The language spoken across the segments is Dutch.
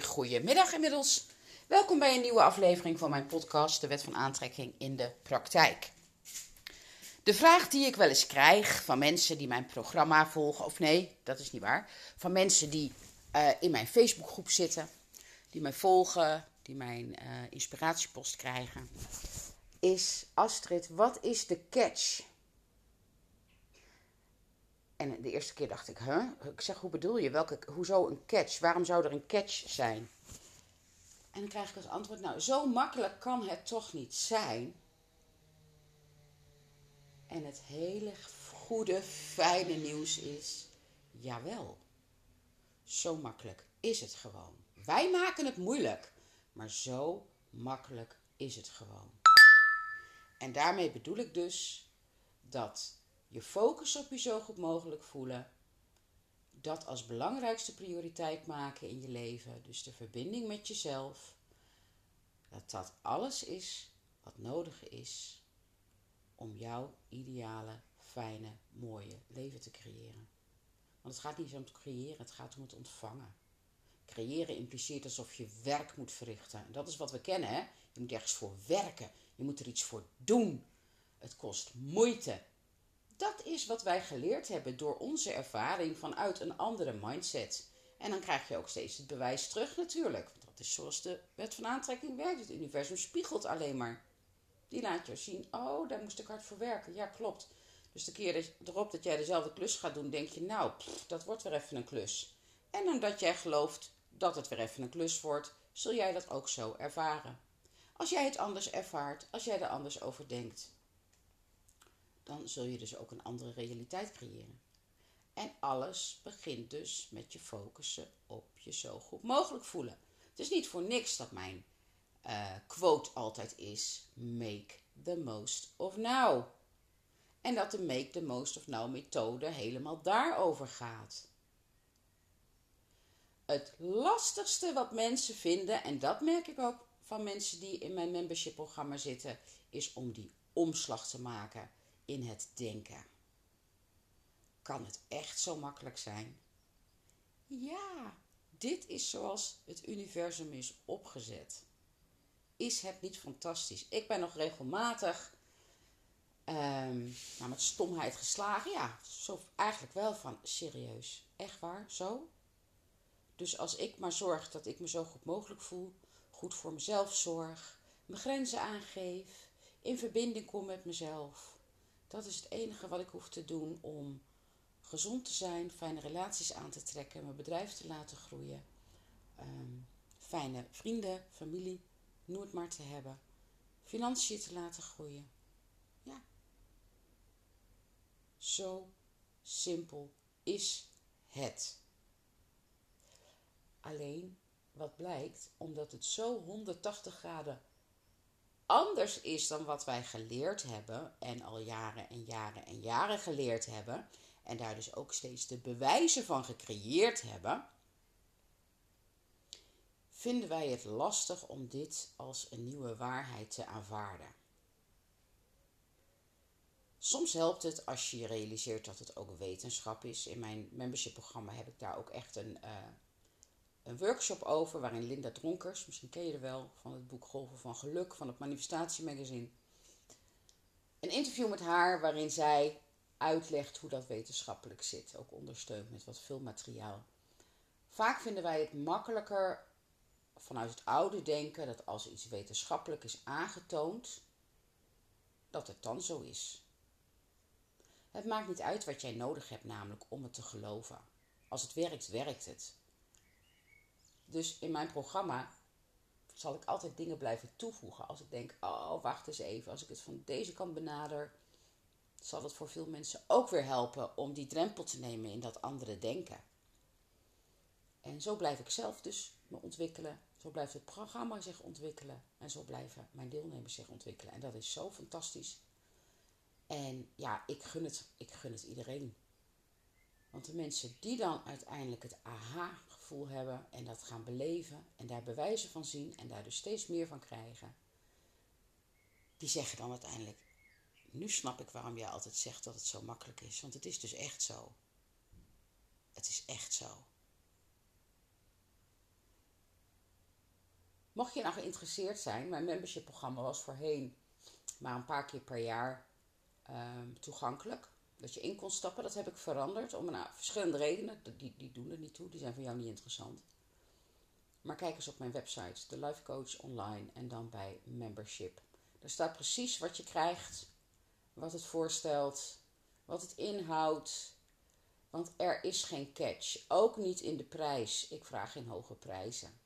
Goedemiddag inmiddels. Welkom bij een nieuwe aflevering van mijn podcast De Wet van Aantrekking in de Praktijk. De vraag die ik wel eens krijg van mensen die mijn programma volgen, of nee, dat is niet waar, van mensen die uh, in mijn Facebookgroep zitten, die mij volgen, die mijn uh, inspiratiepost krijgen, is Astrid, wat is de catch? En de eerste keer dacht ik, huh? Ik zeg, hoe bedoel je? Welke, hoezo een catch? Waarom zou er een catch zijn? En dan krijg ik als antwoord, nou, zo makkelijk kan het toch niet zijn? En het hele goede, fijne nieuws is, jawel, zo makkelijk is het gewoon. Wij maken het moeilijk, maar zo makkelijk is het gewoon. En daarmee bedoel ik dus dat je focus op je zo goed mogelijk voelen, dat als belangrijkste prioriteit maken in je leven, dus de verbinding met jezelf, dat dat alles is wat nodig is om jouw ideale, fijne, mooie leven te creëren. Want het gaat niet om het creëren, het gaat om het ontvangen. Creëren impliceert alsof je werk moet verrichten. En dat is wat we kennen, hè? Je moet ergens voor werken. Je moet er iets voor doen. Het kost moeite. Dat is wat wij geleerd hebben door onze ervaring vanuit een andere mindset. En dan krijg je ook steeds het bewijs terug natuurlijk. Want dat is zoals de wet van aantrekking werkt. Het universum spiegelt alleen maar. Die laat je zien, oh, daar moest ik hard voor werken. Ja, klopt. Dus de keer erop dat jij dezelfde klus gaat doen, denk je, nou, dat wordt weer even een klus. En omdat jij gelooft dat het weer even een klus wordt, zul jij dat ook zo ervaren. Als jij het anders ervaart, als jij er anders over denkt, dan zul je dus ook een andere realiteit creëren. En alles begint dus met je focussen op je zo goed mogelijk voelen. Het is niet voor niks dat mijn uh, quote altijd is: Make the most of now. En dat de Make the most of now methode helemaal daarover gaat. Het lastigste wat mensen vinden, en dat merk ik ook van mensen die in mijn membership programma zitten, is om die omslag te maken in het denken. Kan het echt zo makkelijk zijn? Ja, dit is zoals het universum is opgezet. Is het niet fantastisch? Ik ben nog regelmatig um, nou, met stomheid geslagen. Ja, zo eigenlijk wel van serieus. Echt waar? Zo? Dus als ik maar zorg dat ik me zo goed mogelijk voel, goed voor mezelf zorg, mijn grenzen aangeef, in verbinding kom met mezelf. Dat is het enige wat ik hoef te doen om gezond te zijn, fijne relaties aan te trekken, mijn bedrijf te laten groeien, um, fijne vrienden, familie, noem het maar te hebben, financiën te laten groeien. Ja. Zo simpel is het. Alleen wat blijkt, omdat het zo 180 graden anders is dan wat wij geleerd hebben en al jaren en jaren en jaren geleerd hebben en daar dus ook steeds de bewijzen van gecreëerd hebben, vinden wij het lastig om dit als een nieuwe waarheid te aanvaarden. Soms helpt het als je realiseert dat het ook wetenschap is. In mijn membership programma heb ik daar ook echt een, uh, een workshop over waarin Linda Dronkers, misschien ken je er wel van het boek Golven van Geluk van het Manifestatiemagazine, een interview met haar waarin zij uitlegt hoe dat wetenschappelijk zit, ook ondersteund met wat veel materiaal. Vaak vinden wij het makkelijker vanuit het oude denken dat als iets wetenschappelijk is aangetoond, dat het dan zo is. Het maakt niet uit wat jij nodig hebt, namelijk om het te geloven. Als het werkt, werkt het. Dus in mijn programma zal ik altijd dingen blijven toevoegen. Als ik denk, oh, wacht eens even. Als ik het van deze kant benader, zal het voor veel mensen ook weer helpen om die drempel te nemen in dat andere denken. En zo blijf ik zelf dus me ontwikkelen. Zo blijft het programma zich ontwikkelen. En zo blijven mijn deelnemers zich ontwikkelen. En dat is zo fantastisch. En ja, ik gun het, ik gun het iedereen. Want de mensen die dan uiteindelijk het aha-gevoel hebben en dat gaan beleven en daar bewijzen van zien en daar dus steeds meer van krijgen, die zeggen dan uiteindelijk: Nu snap ik waarom jij altijd zegt dat het zo makkelijk is, want het is dus echt zo. Het is echt zo. Mocht je nou geïnteresseerd zijn, mijn membership programma was voorheen maar een paar keer per jaar ehm, toegankelijk. Dat je in kon stappen, dat heb ik veranderd om nou, verschillende redenen. Die, die doen er niet toe, die zijn voor jou niet interessant. Maar kijk eens op mijn website, de Life Coach Online en dan bij membership. Daar staat precies wat je krijgt, wat het voorstelt, wat het inhoudt. Want er is geen catch, ook niet in de prijs. Ik vraag geen hoge prijzen.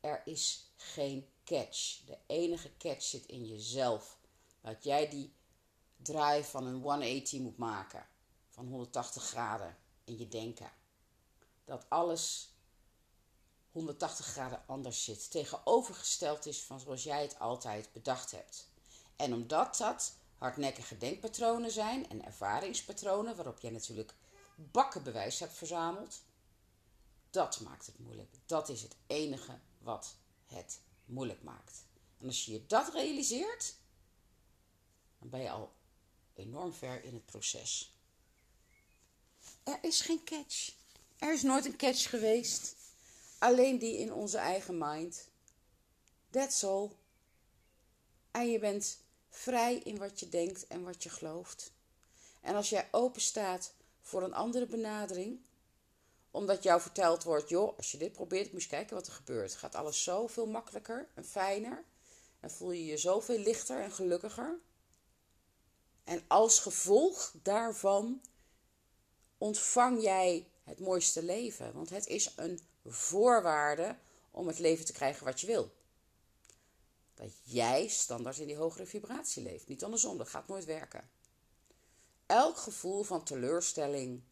Er is geen catch. De enige catch zit in jezelf. Dat jij die draai van een 180 moet maken. Van 180 graden in je denken. Dat alles 180 graden anders zit. Tegenovergesteld is van zoals jij het altijd bedacht hebt. En omdat dat hardnekkige denkpatronen zijn en ervaringspatronen, waarop jij natuurlijk bakken bewijs hebt verzameld, dat maakt het moeilijk. Dat is het enige wat het moeilijk maakt. En als je je dat realiseert, dan ben je al enorm ver in het proces. Er is geen catch. Er is nooit een catch geweest. Alleen die in onze eigen mind. That's all. En je bent vrij in wat je denkt en wat je gelooft. En als jij open staat voor een andere benadering, omdat jou verteld wordt, joh, als je dit probeert, moet je kijken wat er gebeurt. Gaat alles zoveel makkelijker en fijner. En voel je je zoveel lichter en gelukkiger. En als gevolg daarvan ontvang jij het mooiste leven. Want het is een voorwaarde om het leven te krijgen wat je wil. Dat jij standaard in die hogere vibratie leeft. Niet andersom, dat gaat nooit werken. Elk gevoel van teleurstelling,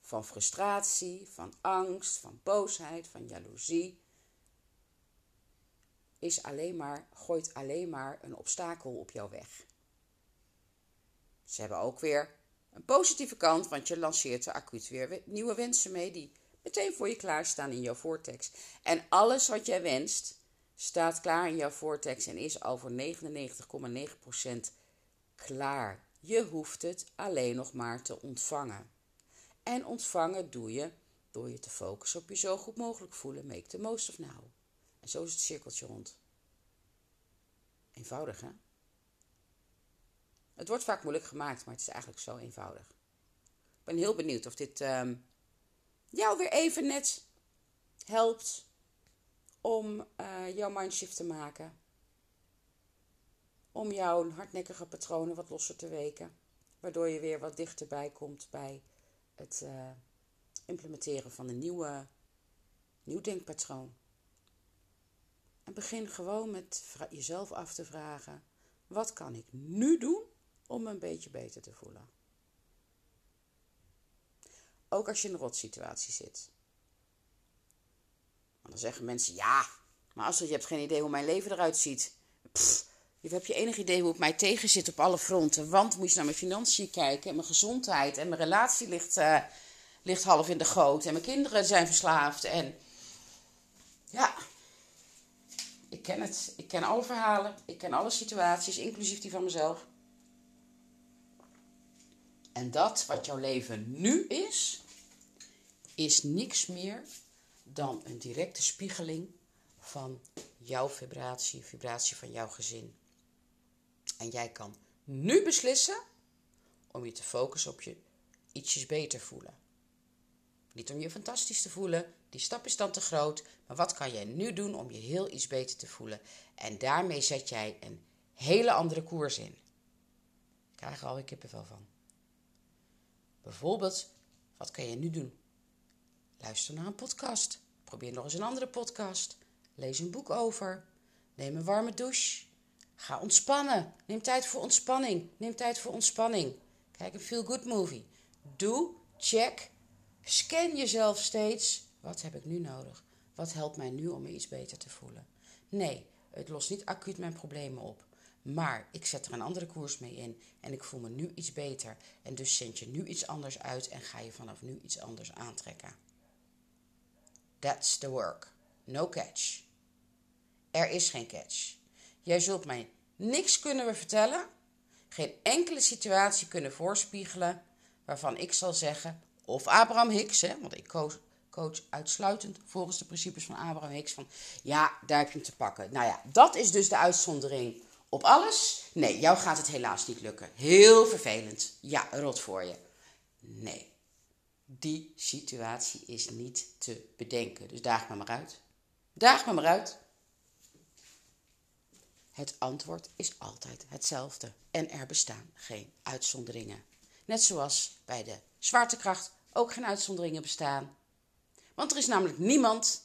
van frustratie, van angst, van boosheid, van jaloezie, is alleen maar, gooit alleen maar een obstakel op jouw weg. Ze hebben ook weer een positieve kant, want je lanceert er acuut weer nieuwe wensen mee die meteen voor je klaarstaan in jouw vortex. En alles wat jij wenst, staat klaar in jouw vortex en is al voor 99,9% klaar. Je hoeft het alleen nog maar te ontvangen. En ontvangen doe je door je te focussen op je zo goed mogelijk voelen. Make the most of now. En zo is het cirkeltje rond. Eenvoudig, hè? Het wordt vaak moeilijk gemaakt, maar het is eigenlijk zo eenvoudig. Ik ben heel benieuwd of dit uh, jou weer even net helpt om uh, jouw mindshift te maken. Om jouw hardnekkige patronen wat losser te weken. Waardoor je weer wat dichterbij komt bij het uh, implementeren van een nieuwe, nieuw denkpatroon. En begin gewoon met jezelf af te vragen: wat kan ik nu doen om me een beetje beter te voelen? Ook als je in een rotsituatie zit. Want dan zeggen mensen: ja, maar als je hebt geen idee hoe mijn leven eruit ziet. Pff, je hebt je enig idee hoe het mij tegen zit op alle fronten. Want moet je naar mijn financiën kijken en mijn gezondheid en mijn relatie ligt, uh, ligt half in de goot. En mijn kinderen zijn verslaafd. En ja, ik ken het. Ik ken alle verhalen. Ik ken alle situaties, inclusief die van mezelf. En dat wat jouw leven nu is, is niks meer dan een directe spiegeling van jouw vibratie, vibratie van jouw gezin. En jij kan nu beslissen om je te focussen op je ietsjes beter voelen. Niet om je fantastisch te voelen, die stap is dan te groot. Maar wat kan jij nu doen om je heel iets beter te voelen? En daarmee zet jij een hele andere koers in. Ik krijg er alweer kippenvel van. Bijvoorbeeld, wat kan je nu doen? Luister naar een podcast. Probeer nog eens een andere podcast. Lees een boek over. Neem een warme douche. Ga ontspannen. Neem tijd voor ontspanning. Neem tijd voor ontspanning. Kijk een feel-good movie. Doe, check, scan jezelf steeds. Wat heb ik nu nodig? Wat helpt mij nu om me iets beter te voelen? Nee, het lost niet acuut mijn problemen op. Maar ik zet er een andere koers mee in en ik voel me nu iets beter. En dus zend je nu iets anders uit en ga je vanaf nu iets anders aantrekken. That's the work. No catch. Er is geen catch. Jij zult mij niks kunnen vertellen, geen enkele situatie kunnen voorspiegelen waarvan ik zal zeggen, of Abraham Hicks, hè, want ik coach uitsluitend volgens de principes van Abraham Hicks. Van ja, daar heb je hem te pakken. Nou ja, dat is dus de uitzondering op alles. Nee, jou gaat het helaas niet lukken. Heel vervelend. Ja, rot voor je. Nee, die situatie is niet te bedenken. Dus daag me maar uit. Daag me maar uit. Het antwoord is altijd hetzelfde en er bestaan geen uitzonderingen. Net zoals bij de zwaartekracht ook geen uitzonderingen bestaan. Want er is namelijk niemand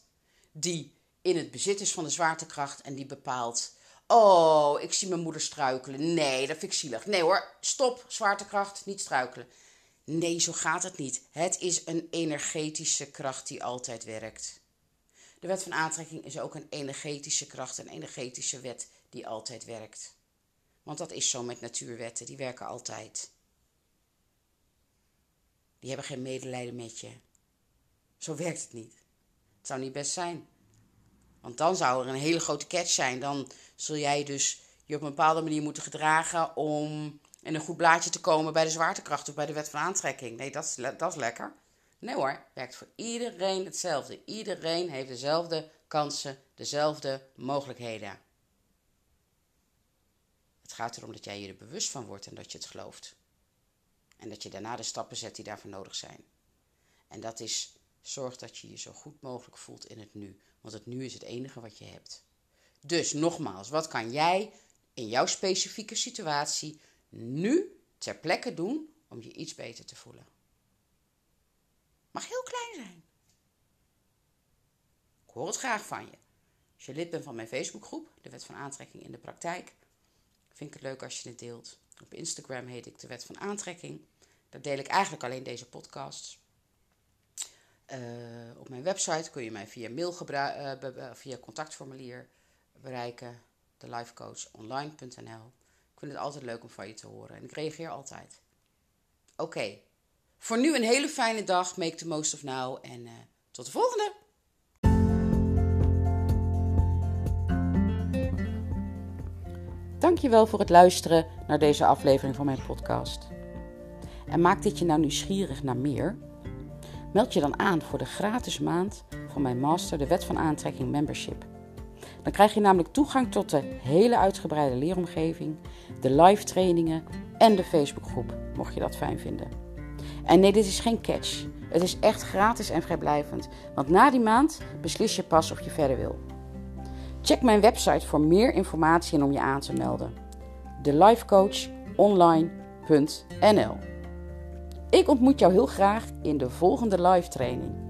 die in het bezit is van de zwaartekracht en die bepaalt: Oh, ik zie mijn moeder struikelen. Nee, dat vind ik zielig. Nee hoor, stop, zwaartekracht, niet struikelen. Nee, zo gaat het niet. Het is een energetische kracht die altijd werkt. De wet van aantrekking is ook een energetische kracht, een energetische wet die altijd werkt. Want dat is zo met natuurwetten, die werken altijd. Die hebben geen medelijden met je. Zo werkt het niet. Het zou niet best zijn. Want dan zou er een hele grote catch zijn. Dan zul jij dus je op een bepaalde manier moeten gedragen om in een goed blaadje te komen bij de zwaartekracht of bij de wet van aantrekking. Nee, dat is, dat is lekker. Nee hoor, werkt voor iedereen hetzelfde. Iedereen heeft dezelfde kansen, dezelfde mogelijkheden. Het gaat erom dat jij je er bewust van wordt en dat je het gelooft. En dat je daarna de stappen zet die daarvoor nodig zijn. En dat is zorg dat je je zo goed mogelijk voelt in het nu. Want het nu is het enige wat je hebt. Dus nogmaals, wat kan jij in jouw specifieke situatie nu ter plekke doen om je iets beter te voelen? Mag heel klein zijn. Ik hoor het graag van je. Als je lid bent van mijn Facebookgroep, de Wet van Aantrekking in de Praktijk, vind ik het leuk als je het deelt. Op Instagram heet ik de Wet van Aantrekking. Daar deel ik eigenlijk alleen deze podcasts. Uh, op mijn website kun je mij via mail uh, via contactformulier bereiken. Thelifecoachonline.nl Ik vind het altijd leuk om van je te horen en ik reageer altijd. Oké, voor nu een hele fijne dag. Make the most of now en uh, tot de volgende! Dankjewel voor het luisteren naar deze aflevering van mijn podcast. En maakt dit je nou nieuwsgierig naar meer? Meld je dan aan voor de gratis maand van mijn master, de Wet van Aantrekking Membership. Dan krijg je namelijk toegang tot de hele uitgebreide leeromgeving, de live trainingen en de Facebookgroep, mocht je dat fijn vinden. En nee, dit is geen catch. Het is echt gratis en vrijblijvend, want na die maand beslis je pas of je verder wil. Check mijn website voor meer informatie en om je aan te melden. thelifecoachonline.nl Ik ontmoet jou heel graag in de volgende live training.